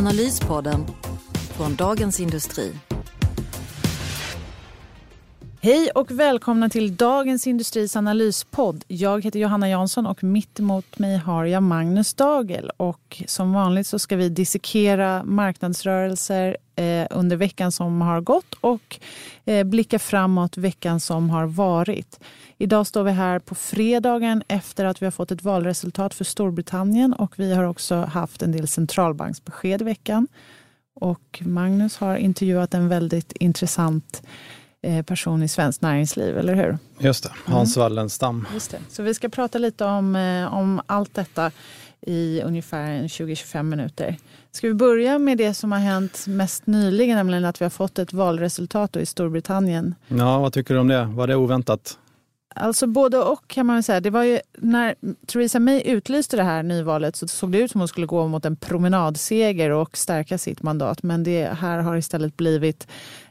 Analyspodden från Dagens Industri. Hej och välkomna till Dagens Industris analyspodd. Jag heter Johanna Jansson och mitt emot mig har jag Magnus Dagel. Och som vanligt så ska vi dissekera marknadsrörelser eh, under veckan som har gått och eh, blicka framåt veckan som har varit. Idag står vi här på fredagen efter att vi har fått ett valresultat för Storbritannien och vi har också haft en del centralbanksbesked i veckan. Och Magnus har intervjuat en väldigt intressant person i svenskt näringsliv, eller hur? Just det, Hans mm. Wallenstam. Just det. Så vi ska prata lite om, eh, om allt detta i ungefär 20-25 minuter. Ska vi börja med det som har hänt mest nyligen, nämligen att vi har fått ett valresultat i Storbritannien? Ja, vad tycker du om det? Var det oväntat? Alltså både och kan man säga. Det var ju, när Theresa May utlyste det här nyvalet så såg det ut som hon skulle gå mot en promenadseger och stärka sitt mandat. Men det här har istället blivit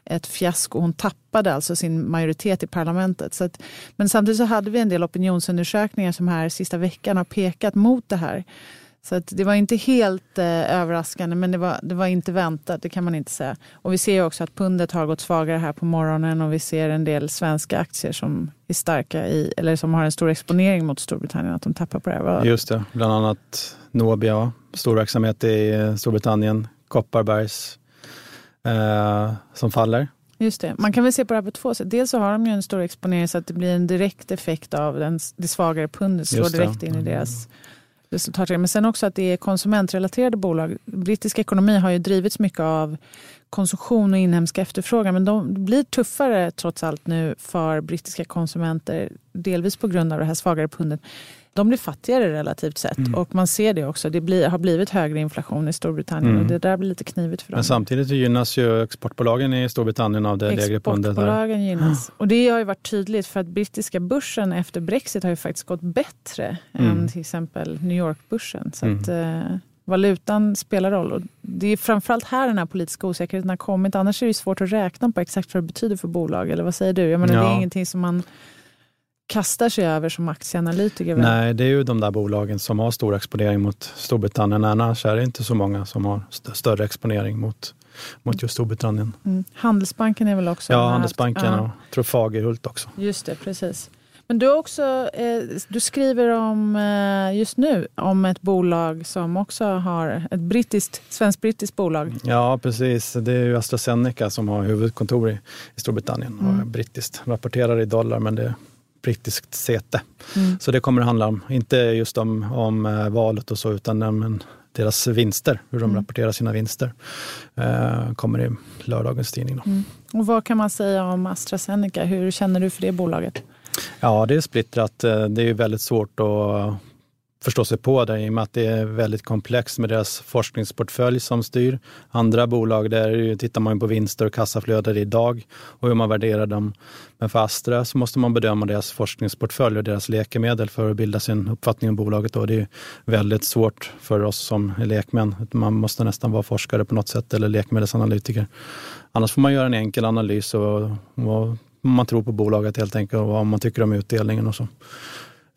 ett fiasko. Hon tappade alltså sin majoritet i parlamentet. Så att, men samtidigt så hade vi en del opinionsundersökningar som här sista veckan har pekat mot det här. Så att det var inte helt eh, överraskande, men det var, det var inte väntat, det kan man inte säga. Och vi ser också att pundet har gått svagare här på morgonen och vi ser en del svenska aktier som är starka i, eller som har en stor exponering mot Storbritannien, att de tappar på det här. Just det, bland annat Nobia, stor verksamhet i Storbritannien, Kopparbergs eh, som faller. Just det. Man kan väl se på det här på två sätt. Dels så har de ju en stor exponering så att det blir en direkt effekt av den, det svagare pundet, slår direkt in i deras resultat. Men sen också att det är konsumentrelaterade bolag. Brittisk ekonomi har ju drivits mycket av konsumtion och inhemsk efterfrågan. Men de blir tuffare trots allt nu för brittiska konsumenter. Delvis på grund av det här svagare pundet de blir fattigare relativt sett. Mm. Och man ser det också. Det blir, har blivit högre inflation i Storbritannien mm. och det där blir lite knivigt för dem. Men samtidigt gynnas ju exportbolagen i Storbritannien av det lägre pundet. Exportbolagen gynnas. Och det har ju varit tydligt för att brittiska börsen efter Brexit har ju faktiskt gått bättre mm. än till exempel New York-börsen. Så mm. att, eh, valutan spelar roll. Och det är framförallt här den här politiska osäkerheten har kommit. Annars är det svårt att räkna på exakt vad det betyder för bolag. Eller vad säger du? Jag menar, ja. Det är ingenting som man kastar sig över som aktieanalytiker? Nej, det är ju de där bolagen som har stor exponering mot Storbritannien. Annars är det inte så många som har st större exponering mot, mot just Storbritannien. Mm. Handelsbanken är väl också? Ja, Handelsbanken och jag tror Fagerhult också. Just det, precis. Men du, också, eh, du skriver om, eh, just nu om ett bolag som också har ett brittiskt, svenskt-brittiskt bolag. Ja, precis. Det är ju AstraZeneca som har huvudkontor i, i Storbritannien mm. och är brittiskt. Rapporterar i dollar, men det brittiskt säte. Mm. Så det kommer att handla om, inte just om, om eh, valet och så, utan om deras vinster, hur de mm. rapporterar sina vinster. Eh, kommer i lördagens tidning. Mm. Och vad kan man säga om AstraZeneca? Hur känner du för det bolaget? Ja, det är splittrat. Eh, det är väldigt svårt att förstå sig på det i och med att det är väldigt komplext med deras forskningsportfölj som styr. Andra bolag, där tittar man på vinster och kassaflöden idag och hur man värderar dem. Men för Astra så måste man bedöma deras forskningsportfölj och deras läkemedel för att bilda sin uppfattning om bolaget. Och det är väldigt svårt för oss som är lekmän. Man måste nästan vara forskare på något sätt eller läkemedelsanalytiker. Annars får man göra en enkel analys och, och man tror på bolaget helt enkelt och vad man tycker om utdelningen och så.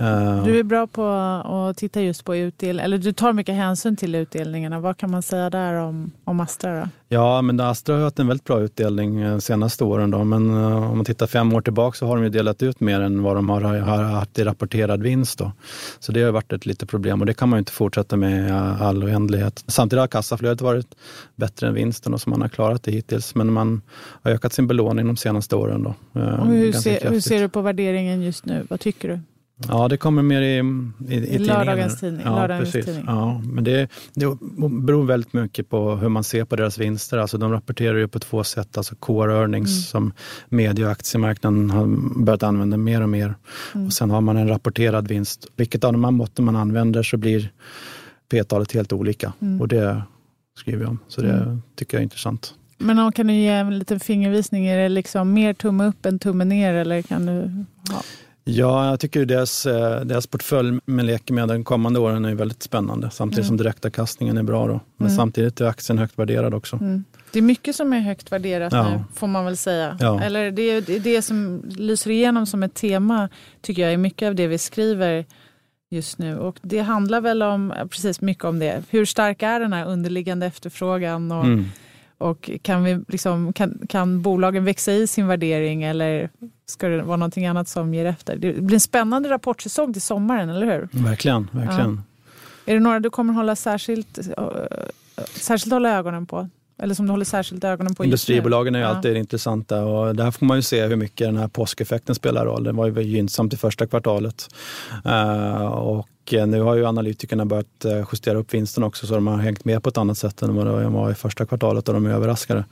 Eh, du är bra på att titta just på utdelning, eller du tar mycket hänsyn till utdelningarna. Vad kan man säga där om, om Astra? Då? Ja, men Astra har haft en väldigt bra utdelning de eh, senaste åren. Då. Men uh, om man tittar fem år tillbaka så har de ju delat ut mer än vad de har, har haft i rapporterad vinst. Då. Så det har varit ett litet problem och det kan man ju inte fortsätta med i all oändlighet. Samtidigt har kassaflödet varit bättre än vinsten och som man har klarat det hittills. Men man har ökat sin belåning de senaste åren. Då, och hur, ser, hur ser du på värderingen just nu? Vad tycker du? Ja, det kommer mer i, i, i, lördagens tidning. Ja, precis. Tidning. Ja, men det, det beror väldigt mycket på hur man ser på deras vinster. Alltså, de rapporterar ju på två sätt. Alltså core earnings mm. som media och aktiemarknaden har börjat använda mer och mer. Mm. Och sen har man en rapporterad vinst. Vilket av de här måtten man använder så blir P-talet helt olika. Mm. Och det skriver jag om. Så det mm. tycker jag är intressant. Men kan du ge en liten fingervisning? Är det liksom mer tumme upp än tumme ner? Eller kan du, ja. Ja, jag tycker deras, eh, deras portfölj med läkemedel de kommande åren är väldigt spännande. Samtidigt mm. som direktavkastningen är bra. Då. Men mm. samtidigt är aktien högt värderad också. Mm. Det är mycket som är högt värderat ja. nu, får man väl säga. Ja. Eller det, det, det som lyser igenom som ett tema, tycker jag, är mycket av det vi skriver just nu. Och det handlar väl om, precis mycket om det. Hur stark är den här underliggande efterfrågan? Och, mm. Och kan, vi liksom, kan, kan bolagen växa i sin värdering eller ska det vara någonting annat som ger efter? Det blir en spännande rapportsäsong till sommaren, eller hur? Verkligen. verkligen. Ja. Är det några du kommer hålla särskilt, särskilt hålla ögonen på? Eller som du håller särskilt ögonen på Industribolagen är ju ja. alltid intressanta och där får man ju se hur mycket den här påskeffekten spelar roll. Den var ju gynnsamt i första kvartalet. Uh, och nu har ju analytikerna börjat eh, justera upp vinsten också så de har hängt med på ett annat sätt än vad de var i första kvartalet och de är överraskade.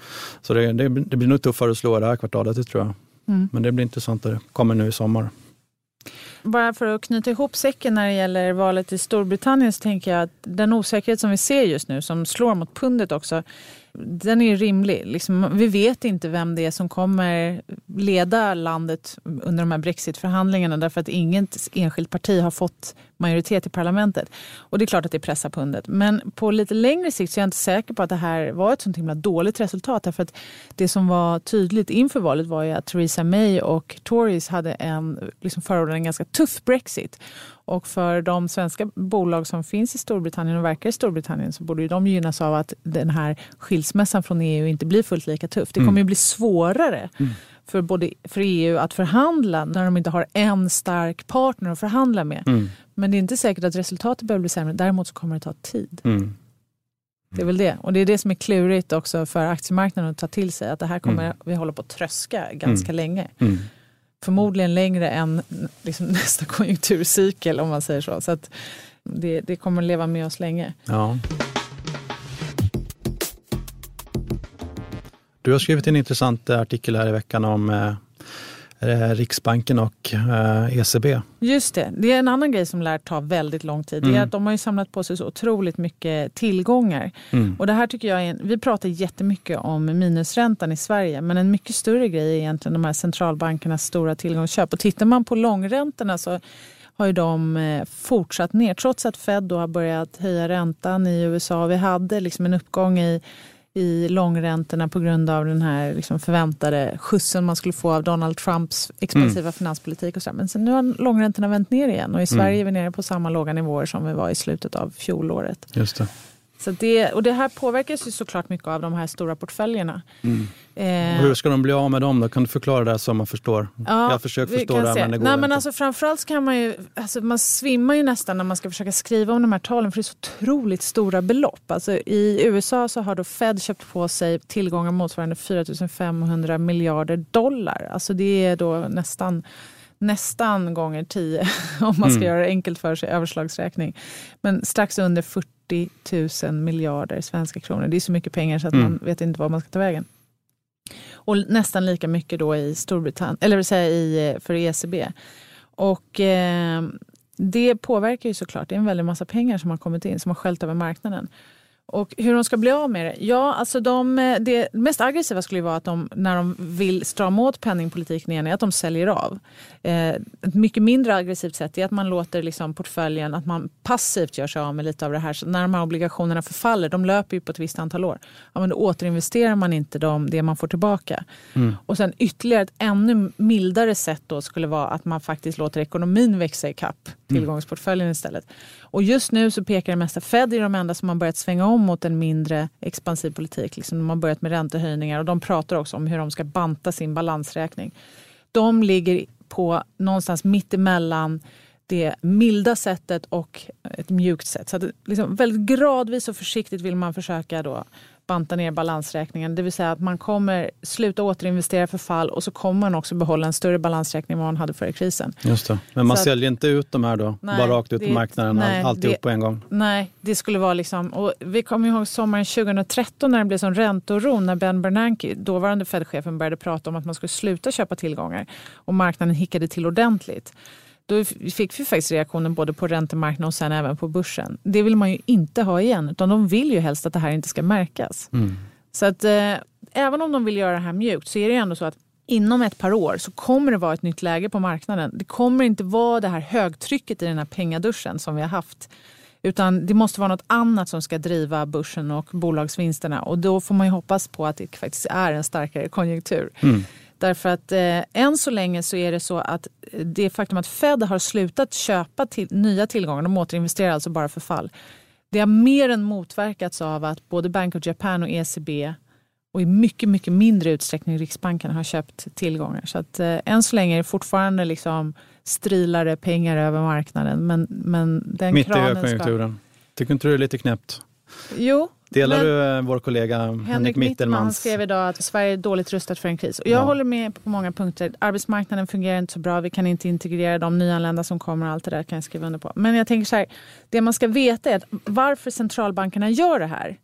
Så det, det, det blir nog tuffare att slå det här kvartalet, det tror jag. Mm. Men det blir intressant det kommer nu i sommar. Bara för att knyta ihop säcken när det gäller valet i Storbritannien så tänker jag att den osäkerhet som vi ser just nu som slår mot pundet också den är rimlig. Liksom, vi vet inte vem det är som kommer leda landet under de här brexitförhandlingarna därför att inget enskilt parti har fått majoritet i parlamentet. Och det är klart att det pressar pundet. Men på lite längre sikt så är jag inte säker på att det här var ett sånt himla dåligt resultat. Därför att det som var tydligt inför valet var ju att Theresa May och Tories hade en, liksom förordade en ganska tuff brexit. Och för de svenska bolag som finns i Storbritannien och verkar i Storbritannien så borde ju de gynnas av att den här skilsmässan från EU inte blir fullt lika tuff. Det kommer mm. ju bli svårare mm. för, både, för EU att förhandla när de inte har en stark partner att förhandla med. Mm. Men det är inte säkert att resultatet behöver bli sämre. Däremot så kommer det ta tid. Mm. Det är väl det. Och det är det som är klurigt också för aktiemarknaden att ta till sig. Att det här kommer mm. vi hålla på att tröska ganska länge förmodligen längre än liksom nästa konjunkturcykel om man säger så. Så att det, det kommer leva med oss länge. Ja. Du har skrivit en intressant artikel här i veckan om eh, Riksbanken och ECB. Eh, e Just det. Det är en annan grej som lär ta väldigt lång tid. Mm. Det är mm. att de har ju samlat på sig så otroligt mycket tillgångar. Mm. Och det här tycker jag är, vi pratar jättemycket om minusräntan i Sverige men en mycket större grej är egentligen de här centralbankernas stora tillgångsköp. Och tittar man på långräntorna så har ju de eh, fortsatt ner trots att Fed då har börjat höja räntan i USA. Vi hade liksom en uppgång i i långräntorna på grund av den här liksom förväntade skjutsen man skulle få av Donald Trumps expansiva mm. finanspolitik. Och så. Men sen nu har långräntorna vänt ner igen och i Sverige mm. är vi nere på samma låga nivåer som vi var i slutet av fjolåret. Just det. Så det, och det här påverkas ju såklart mycket av de här stora portföljerna. Mm. Eh, hur ska de bli av med dem då? Kan du förklara det så man förstår? Ja, jag har försökt förstå det här men det går Nej, inte. Men alltså, framförallt kan man ju, alltså, man svimmar ju nästan när man ska försöka skriva om de här talen för det är så otroligt stora belopp. Alltså, I USA så har då Fed köpt på sig tillgångar motsvarande 4 500 miljarder dollar. Alltså det är då nästan nästan gånger 10 om man ska mm. göra det enkelt för sig, överslagsräkning. Men strax under 40 000 miljarder svenska kronor. Det är så mycket pengar så att mm. man vet inte var man ska ta vägen. Och nästan lika mycket då i Storbritannien, eller säga i, för ECB. Och eh, det påverkar ju såklart. Det är en väldig massa pengar som har kommit in, som har sköljt över marknaden. Och hur de ska bli av med det? Ja, alltså de, det mest aggressiva skulle vara att de, när de vill strama åt penningpolitiken igen, är att de säljer av. Eh, ett mycket mindre aggressivt sätt är att man låter liksom portföljen, att man passivt gör sig av med lite av det här. Så när de här obligationerna förfaller, de löper ju på ett visst antal år, ja, men då återinvesterar man inte de, det man får tillbaka. Mm. Och sen ytterligare ett ännu mildare sätt då skulle vara att man faktiskt låter ekonomin växa i kapp tillgångsportföljen mm. istället. Och just nu så pekar det mesta Fed är de enda som har börjat svänga om mot en mindre expansiv politik. Liksom de har börjat med räntehöjningar och de pratar också om hur de ska banta sin balansräkning. De ligger på någonstans mittemellan det milda sättet och ett mjukt sätt. Så att liksom väldigt gradvis och försiktigt vill man försöka då banta ner balansräkningen. Det vill säga att man kommer sluta återinvestera för fall och så kommer man också behålla en större balansräkning än vad man hade före krisen. Just det. Men man så säljer att, inte ut de här då? Nej, bara rakt ut på marknaden, nej, alltihop det, på en gång? Nej, det skulle vara liksom... Och vi kommer ihåg sommaren 2013 när det blev sån ränteoro när Ben Bernanke, dåvarande Fed-chefen, började prata om att man skulle sluta köpa tillgångar och marknaden hickade till ordentligt då fick vi faktiskt reaktionen både på räntemarknaden och sen även på börsen. Det vill man ju inte ha igen, utan de vill ju helst att det här inte ska märkas. Mm. Så att eh, även om de vill göra det här mjukt så är det ändå så att inom ett par år så kommer det vara ett nytt läge på marknaden. Det kommer inte vara det här högtrycket i den här pengaduschen som vi har haft. Utan det måste vara något annat som ska driva börsen och bolagsvinsterna. Och då får man ju hoppas på att det faktiskt är en starkare konjunktur. Mm. Därför att eh, än så länge så är det så att det faktum att Fed har slutat köpa till, nya tillgångar, de återinvesterar alltså bara för fall. Det har mer än motverkats av att både Bank of Japan och ECB och i mycket, mycket mindre utsträckning Riksbanken har köpt tillgångar. Så att eh, än så länge är det fortfarande liksom strilare pengar över marknaden. Men, men den Mitt i högkonjunkturen. Ska... Tycker inte du det är lite knäppt? Jo. Delar men, du eh, vår kollega Henrik, Henrik Mittelmans? Han skrev idag att Sverige är dåligt rustat för en kris. Och jag ja. håller med på många punkter. Arbetsmarknaden fungerar inte så bra. Vi kan inte integrera de nyanlända som kommer. Allt det där kan jag skriva under på. Men jag tänker så här. Det man ska veta är att varför centralbankerna gör det här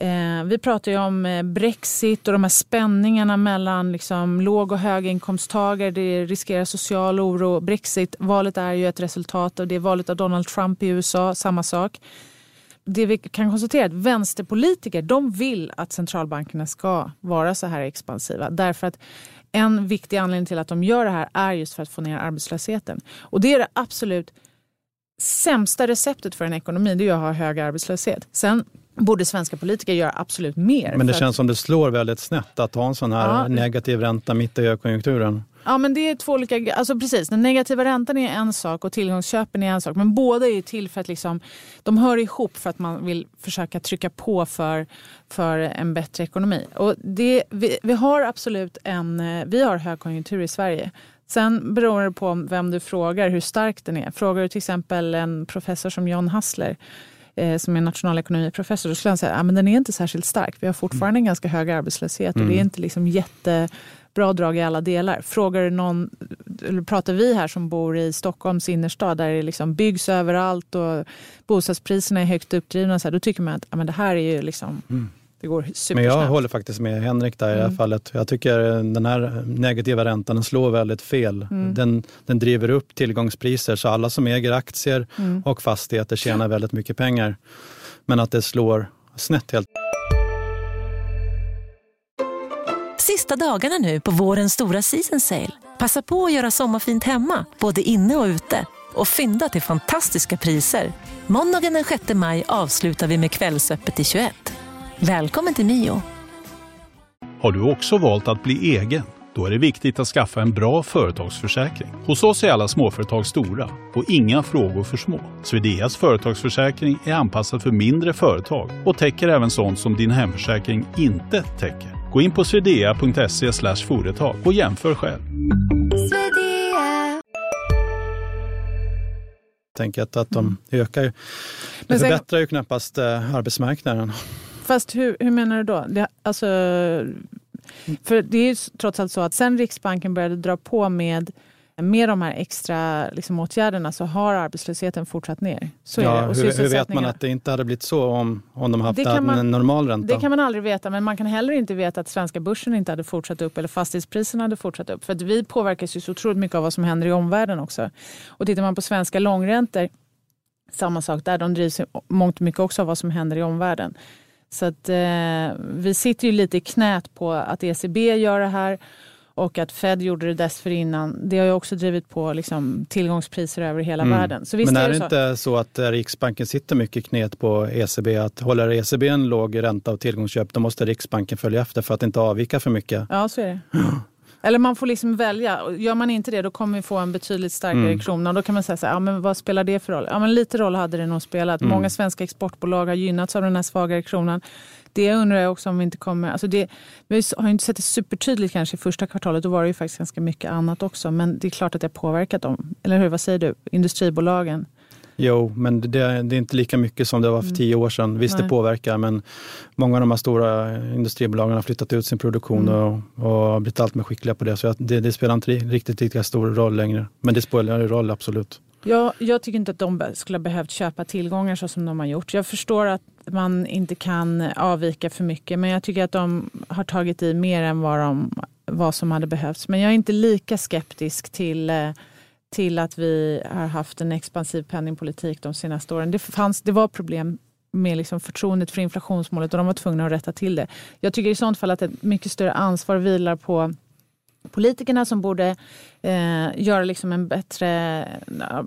Eh, vi pratar ju om eh, Brexit och de här spänningarna mellan liksom, låg och höginkomsttagare. Det riskerar social oro. Brexit-valet är ju ett resultat av det. Valet av Donald Trump i USA, samma sak. Det vi kan konstatera är att vänsterpolitiker de vill att centralbankerna ska vara så här expansiva. Därför att en viktig anledning till att de gör det här är just för att få ner arbetslösheten. Och det är det absolut sämsta receptet för en ekonomi, det är att ha hög arbetslöshet. Sen borde svenska politiker göra absolut mer. Men det känns att... som det slår väldigt snett att ha en sån här ja. negativ ränta mitt i högkonjunkturen. Ja men det är två olika, alltså precis, den negativa räntan är en sak och tillgångsköpen är en sak. Men båda är till för att liksom, de hör ihop för att man vill försöka trycka på för, för en bättre ekonomi. Och det, vi, vi har absolut en, vi har högkonjunktur i Sverige. Sen beror det på vem du frågar hur stark den är. Frågar du till exempel en professor som John Hassler eh, som är nationalekonomiprofessor, då skulle han säga att ja, den är inte särskilt stark. Vi har fortfarande en ganska hög arbetslöshet och mm. det är mm. inte liksom jättebra drag i alla delar. Frågar du någon, eller pratar vi här som bor i Stockholms innerstad där det liksom byggs överallt och bostadspriserna är högt uppdrivna, så här, då tycker man att ja, men det här är ju liksom mm. Det går Men jag håller faktiskt med Henrik där i det här mm. fallet. Jag tycker den här negativa räntan slår väldigt fel. Mm. Den, den driver upp tillgångspriser så alla som äger aktier mm. och fastigheter tjänar väldigt mycket pengar. Men att det slår snett helt. Sista dagarna nu på vårens stora season sale. Passa på att göra sommarfint hemma, både inne och ute och fynda till fantastiska priser. Måndagen den 6 maj avslutar vi med Kvällsöppet i 21. Välkommen till Mio. Har du också valt att bli egen? Då är det viktigt att skaffa en bra företagsförsäkring. Hos oss är alla småföretag stora och inga frågor för små. Swedeas företagsförsäkring är anpassad för mindre företag och täcker även sånt som din hemförsäkring inte täcker. Gå in på swedea.se företag och jämför själv. Tänket att de ökar, det förbättrar ju knappast eh, arbetsmarknaden. Fast hur, hur menar du då? Det, alltså, för det är trots allt så att sen Riksbanken började dra på med med de här extra liksom, åtgärderna så har arbetslösheten fortsatt ner. Så ja, hur, hur, vet man att det inte hade blivit så om, om de haft en man, normal ränta? Det kan man aldrig veta, men man kan heller inte veta att svenska börsen inte hade fortsatt upp eller fastighetspriserna hade fortsatt upp. För att vi påverkas ju så otroligt mycket av vad som händer i omvärlden också. Och tittar man på svenska långräntor, samma sak där, de drivs mångt mycket också av vad som händer i omvärlden. Så att, eh, vi sitter ju lite i knät på att ECB gör det här och att Fed gjorde det dessförinnan. Det har ju också drivit på liksom, tillgångspriser över hela mm. världen. Så Men är, det så. inte så att Riksbanken sitter mycket i knät på ECB? Att håller ECB en låg ränta och tillgångsköp, då måste Riksbanken följa efter för att inte avvika för mycket. Ja, så är det. Eller man får liksom välja. Gör man inte det då kommer vi få en betydligt starkare mm. krona. Och då kan man säga så här, ja, men vad spelar det för roll? Ja, men lite roll hade det nog spelat. Mm. Många svenska exportbolag har gynnats av den här svagare kronan. Det undrar jag också om vi inte kommer... Alltså det, vi har inte sett det supertydligt kanske i första kvartalet. Då var det ju faktiskt ganska mycket annat också. Men det är klart att det har påverkat dem. Eller hur? Vad säger du? Industribolagen. Jo, men det, det, är inte lika mycket som det var för mm. tio år sedan. Visst, Nej. det påverkar, men många av de här stora industribolagen har flyttat ut sin produktion mm. och, och blivit allt mer skickliga på det. Så det, det spelar inte riktigt lika stor roll längre. Men det spelar ju roll, absolut. Ja, jag tycker inte att de skulle ha behövt köpa tillgångar så som de har gjort. Jag förstår att man inte kan avvika för mycket, men jag tycker att de har tagit i mer än vad, de, vad som hade behövts. Men jag är inte lika skeptisk till eh, till att vi har haft en expansiv penningpolitik de senaste åren. Det, fanns, det var problem med liksom förtroendet för inflationsmålet och de var tvungna att rätta till det. Jag tycker i sånt fall att ett mycket större ansvar vilar på politikerna som borde eh, göra liksom en bättre,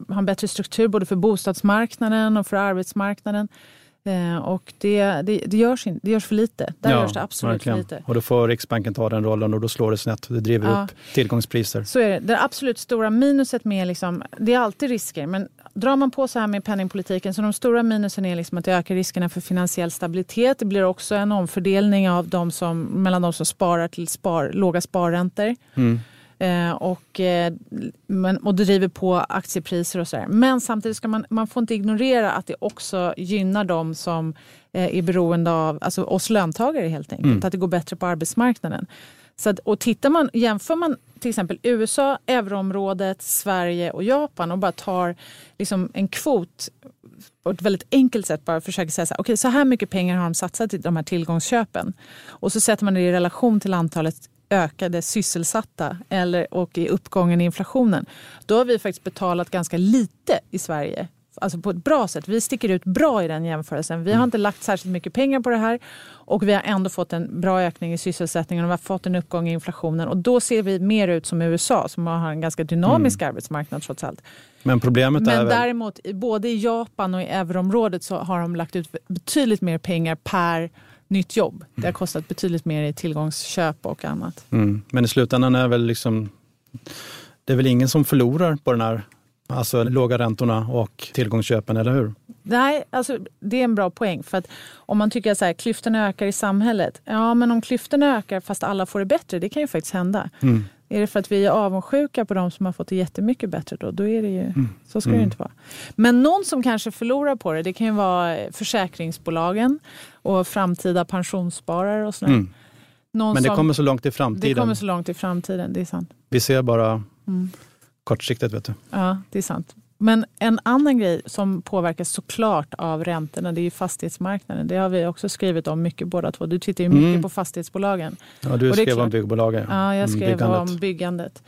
ha en bättre struktur både för bostadsmarknaden och för arbetsmarknaden. Eh, och det, det, det, görs in, det görs för lite. Där ja, görs det absolut verkligen. för lite. Och då får Riksbanken ta den rollen och då slår det snett. Det driver ja. upp tillgångspriser. Så är det. Det absolut stora minuset med, liksom, det är alltid risker, men drar man på så här med penningpolitiken så de stora minusen är liksom att det ökar riskerna för finansiell stabilitet. Det blir också en omfördelning av de som, mellan de som sparar till spar, låga sparräntor. Mm. Eh, och, eh, men, och det driver på aktiepriser och sådär. Men samtidigt ska man, man får inte ignorera att det också gynnar de som eh, är beroende av alltså oss löntagare helt enkelt. Mm. Att det går bättre på arbetsmarknaden. Så att, och tittar man, jämför man till exempel USA, euroområdet, Sverige och Japan och bara tar liksom en kvot på ett väldigt enkelt sätt bara försöker säga så här, okay, så här mycket pengar har de satsat i de här tillgångsköpen. Och så sätter man det i relation till antalet ökade sysselsatta eller, och i uppgången i inflationen. Då har vi faktiskt betalat ganska lite i Sverige alltså på ett bra sätt. Vi sticker ut bra i den jämförelsen. Vi har mm. inte lagt särskilt mycket pengar på det här och vi har ändå fått en bra ökning i sysselsättningen och vi har fått en uppgång i inflationen. Och då ser vi mer ut som USA som har en ganska dynamisk mm. arbetsmarknad trots allt. Men problemet Men är väl... däremot både i Japan och i euroområdet så har de lagt ut betydligt mer pengar per nytt jobb. Det har kostat betydligt mer i tillgångsköp och annat. Mm. Men i slutändan är väl liksom, det är väl ingen som förlorar på den här Alltså låga räntorna och tillgångsköpen, eller hur? Nej, alltså, det är en bra poäng. För att om man tycker att klyftorna ökar i samhället. Ja, men om klyftorna ökar fast alla får det bättre, det kan ju faktiskt hända. Mm. Är det för att vi är avundsjuka på de som har fått det jättemycket bättre då, då är det ju, mm. så ska mm. det inte vara. Men någon som kanske förlorar på det, det kan ju vara försäkringsbolagen och framtida pensionssparare och sådär. Mm. Men det som, kommer så långt i framtiden. Det kommer så långt i framtiden, det är sant. Vi ser bara mm kortsiktigt. Vet du. Ja, det är sant. Men en annan grej som påverkas såklart av räntorna det är fastighetsmarknaden. Det har vi också skrivit om mycket båda två. Du tittar ju mycket mm. på fastighetsbolagen. Ja, du skrev om byggbolagen. Ja, jag mm, skrev byggandet. om byggandet.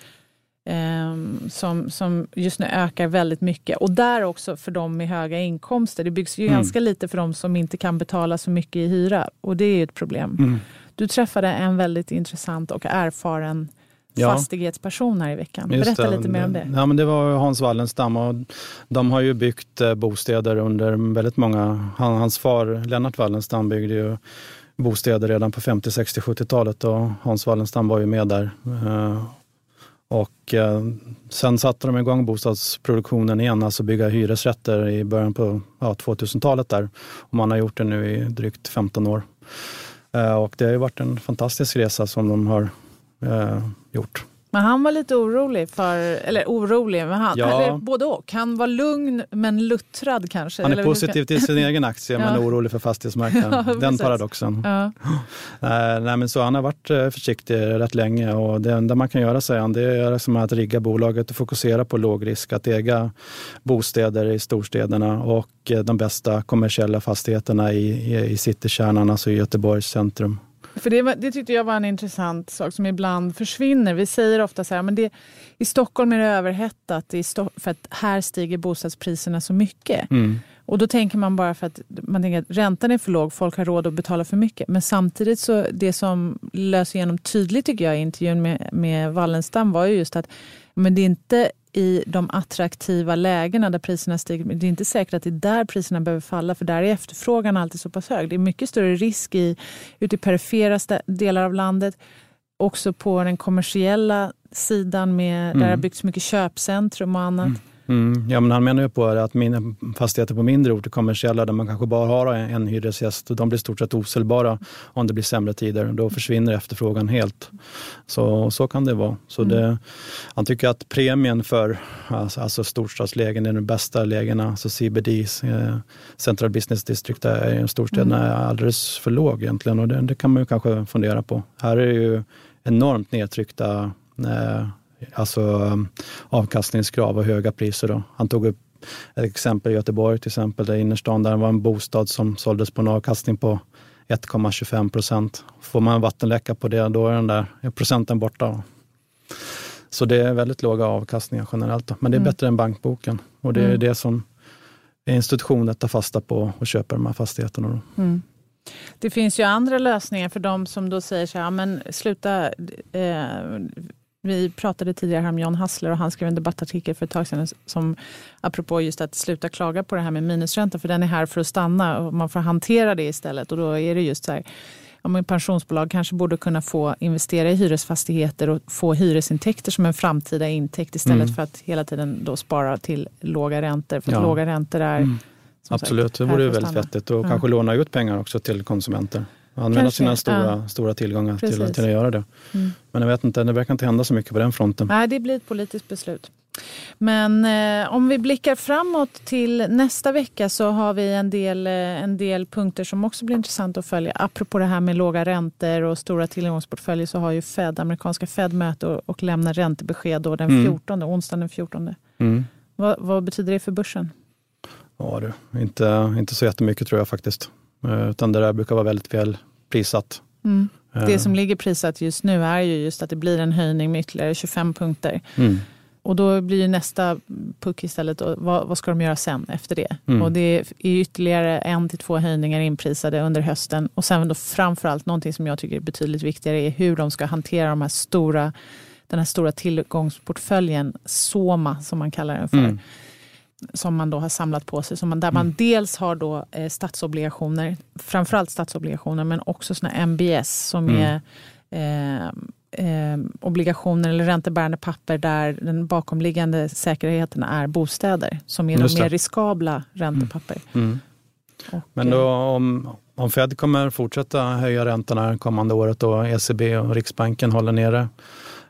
Um, som, som just nu ökar väldigt mycket. Och där också för de med höga inkomster. Det byggs ju mm. ganska lite för de som inte kan betala så mycket i hyra. Och det är ju ett problem. Mm. Du träffade en väldigt intressant och erfaren ja. fastighetsperson här i veckan. Berätta lite mer om det. Ja, men det var Hans Wallenstam och de har ju byggt eh, bostäder under väldigt många... hans far Lennart Wallenstam byggde ju bostäder redan på 50, 60, 70-talet och Hans Wallenstam var ju med där. Eh, och eh, sen satte de igång bostadsproduktionen igen, alltså bygga hyresrätter i början på ja, 2000-talet där. Och man har gjort det nu i drygt 15 år. Och det har ju varit en fantastisk resa som de har eh, gjort. Men han var lite orolig för, eller orolig, men han, ja. eller både och. Han var lugn men luttrad kanske. Han är positiv till sin egen aktie men orolig för fastighetsmarknaden. Ja, Den paradoxen. Ja. Uh, nej, men så han har varit uh, försiktig rätt länge och det enda man kan göra, säger han, det är liksom att rigga bolaget och fokusera på låg risk, att äga bostäder i storstäderna och uh, de bästa kommersiella fastigheterna i, i, i citykärnan, alltså i Göteborgs centrum. För det, det tyckte jag var en intressant sak som ibland försvinner. Vi säger ofta så här, men det, i Stockholm är det överhettat i Sto för att här stiger bostadspriserna så mycket. Mm. Och då tänker man bara för att man tänker att räntan är för låg, folk har råd att betala för mycket. Men samtidigt så det som löser igenom tydligt tycker jag i intervjun med, med Wallenstam var ju just att men det är inte i de attraktiva lägena där priserna stiger. Men det är inte säkert att det är där priserna behöver falla för där är efterfrågan alltid så pass hög. Det är mycket större risk i, ute i perifera delar av landet. Också på den kommersiella sidan med, mm. där det har byggts mycket köpcentrum och annat. Mm. Mm, ja, men han menar ju på att min, fastigheter på mindre orter, kommersiella, där man kanske bara har en, en hyresgäst, de blir stort sett osäljbara om det blir sämre tider. Då försvinner efterfrågan helt. Så, så kan det vara. Så mm. det, han tycker att premien för alltså, alltså storstadslägen är de bästa lägena, alltså CBD, eh, Central Business District, där storstäderna mm. är alldeles för låg egentligen och det, det, kan man ju kanske fundera på. Här är det ju enormt nedtryckta eh, alltså avkastningskrav och höga priser. Då. Han tog upp ett exempel i Göteborg till exempel, där innerstan, där var en bostad som såldes på en avkastning på 1,25 procent. Får man en vattenläcka på det, då är den där procenten borta. Så det är väldigt låga avkastningar generellt. Då. Men det är Mm. bättre än bankboken. Och det är Mm. det som institutioner tar fasta på och köper de här fastigheterna. Mm. Det finns ju andra lösningar för de som då säger så här, men sluta. Eh, vi pratade tidigare om John Hassler och han skrev en debattartikel för ett tag sedan som apropå just att sluta klaga på det här med minusränta för den är här för att stanna och man får hantera det istället och då är det just så här ja, men pensionsbolag kanske borde kunna få investera i hyresfastigheter och få hyresintäkter som en framtida intäkt istället Mm. för att hela tiden då spara till låga räntor. För Ja. låga räntor är Mm. som sagt, Absolut, det vore väldigt vettigt. Och Ja. kanske låna ut pengar också till konsumenter. Använda Kanske, sina stora, ja. stora tillgångar till, Precis. till att göra det. Mm. Men jag vet inte, det verkar inte hända så mycket på den fronten. Nej, det blir ett politiskt beslut. Men eh, om vi blickar framåt till nästa vecka så har vi en del, eh, en del punkter som också blir intressant att följa. Apropå det här med låga räntor och stora tillgångsportföljer så har ju Fed, amerikanska Fed möte och, och lämnar räntebesked då den Mm. 14, onsdagen den 14. Mm. Vad, vad betyder det för börsen? Ja, du, inte, inte så jättemycket tror jag faktiskt. Eh, Utan det där brukar vara väldigt väl prissatt. Mm. Eh, Det som ligger prissatt just nu är ju just att det blir en höjning med ytterligare 25 punkter. Mm. Och då blir ju nästa puck istället, vad, vad ska de göra sen efter det? Mm. Och det är ytterligare en till två höjningar inprisade under hösten. Och sen då framförallt någonting som jag tycker är betydligt viktigare är hur de ska hantera de här stora, den här stora tillgångsportföljen, SOMA som man kallar den för. Mm. Som man då har samlat på sig. Som man, där man dels har då eh, statsobligationer, framförallt statsobligationer men också såna MBS som Mm. är eh, eh, obligationer eller räntebärande papper där den bakomliggande säkerheten är bostäder som är de det. mer riskabla räntepapper. Mm. Och, Men då, eh, om, om Fed kommer fortsätta höja räntorna kommande året och ECB och Riksbanken håller nere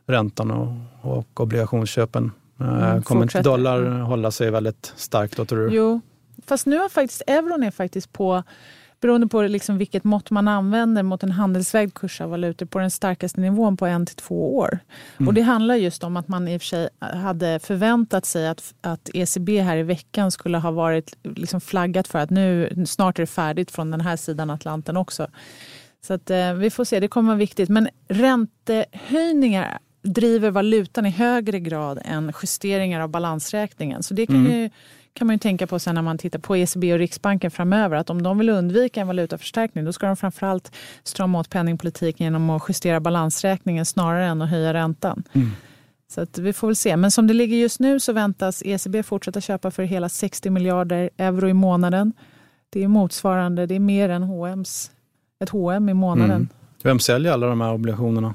räntan och, och obligationsköpen, Mm, kommer inte dollar hålla sig väldigt starkt då tror du? Jo, fast nu har faktiskt euron är faktiskt på beroende på liksom vilket mått man använder mot en handelsvägd kurs av valutor på den starkaste nivån på en till två år. Mm. Och det handlar just om att man i och för sig hade förväntat sig att, att ECB här i veckan skulle ha varit liksom flaggat för att nu snart är det färdigt från den här sidan Atlanten också. Så att, eh, vi får se, det kommer vara viktigt. Men räntehöjningar driver valutan i högre grad än justeringar av balansräkningen. Så det kan, Mm. ju, kan man ju tänka på sen när man tittar på ECB och Riksbanken framöver. Att om de vill undvika en valutaförstärkning då ska de framförallt strama åt penningpolitiken genom att justera balansräkningen snarare än att höja räntan. Mm. Så att vi får väl se. Men som det ligger just nu så väntas ECB fortsätta köpa för hela 60 miljarder euro i månaden. Det är motsvarande, det är mer än H&M's, ett H&M i månaden. Mm. Vem säljer alla de här obligationerna?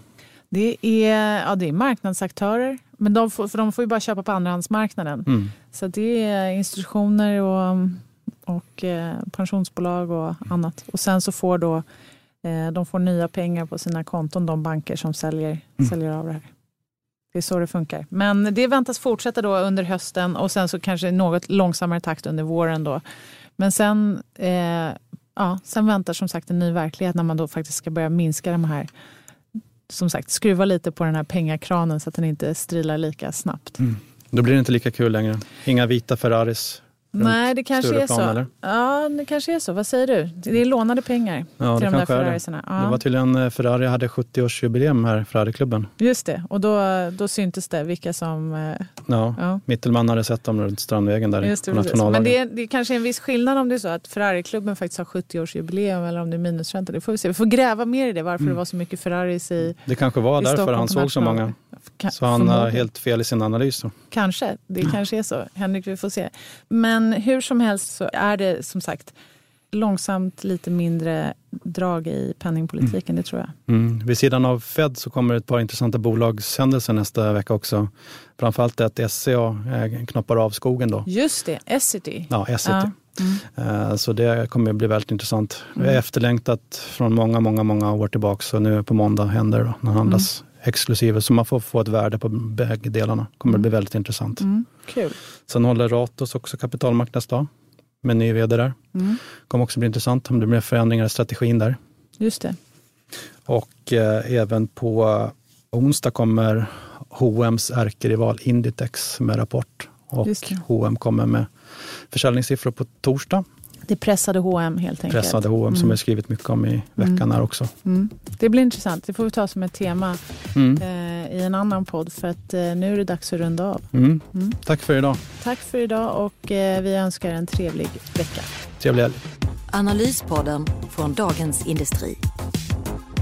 Det är, ja, det är marknadsaktörer, men de får, för de får ju bara köpa på andrahandsmarknaden. Mm. Så det är institutioner och, och eh, pensionsbolag och annat. Och sen så får då, eh, de får nya pengar på sina konton, de banker som säljer, Mm. säljer av det här. Det är så det funkar. Men det väntas fortsätta då under hösten och sen så kanske något långsammare takt under våren. Då. Men sen, eh, ja, sen väntar som sagt en ny verklighet när man då faktiskt ska börja minska de här som sagt, skruva lite på den här pengakranen så att den inte strilar lika snabbt. Mm. Då blir det inte lika kul längre. Inga vita Ferraris. Nej, det kanske är så. eller? Ja, det kanske är så. Vad säger du? Det är lånade pengar Ja, till det de där kanske är det. Ferrarisarna. Var Ja, tydligen eh, Ferrari hade 70-årsjubileum här, Ferrariklubben. just det. Och då, då syntes det vilka som... eh, Ja, Ja, Mittelman hade sett dem runt Strandvägen där just det, på. Men det är, det är kanske en viss skillnad om det är så att Ferrariklubben faktiskt har 70-årsjubileum eller om det är minusränta. Det får vi se. Vi får gräva mer i det, varför Mm. det var så mycket Ferraris i, Det kanske var därför han såg så många. Så han har helt fel i sin analys. Då. Kanske, det kanske är så. Henrik, vi får se. Men hur som helst så är det som sagt långsamt lite mindre drag i penningpolitiken, det tror jag. Mm. Vid sidan av Fed så kommer ett par intressanta bolagshändelser nästa vecka också. Framförallt att SCA eh, knoppar av skogen då. Just det, Essity. Ja, Essity. Ja. Mm. Eh, Så det kommer att bli väldigt intressant. Mm. efterlängtat från många, många, många år tillbaka. Så nu på måndag händer det när det handlas exklusive. Så man får få ett värde på bägge delarna. kommer att bli väldigt intressant. Mm. Kul. Sen håller Ratos också kapitalmarknadsdag med ny vd där. Mm. kommer också bli intressant om det blir förändringar i strategin där. Just det. Och eh, även på onsdag kommer H&M's ärkerival Inditex med rapport. Och det. H&M kommer med försäljningssiffror på torsdag. Det pressade H&M helt enkelt. Pressade H&M som jag skrivit mycket om i veckan här också. Mm. Det blir intressant. Det får vi ta som ett tema Mm. eh, i en annan podd för att eh, nu är det dags att runda av. Mm. Mm. Tack för idag. Tack för idag och eh, vi önskar en trevlig vecka. Trevlig helg. Analyspodden från Dagens Industri.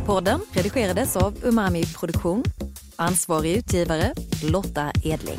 Podden redigerades av Umami Produktion. Ansvarig utgivare Lotta Edling.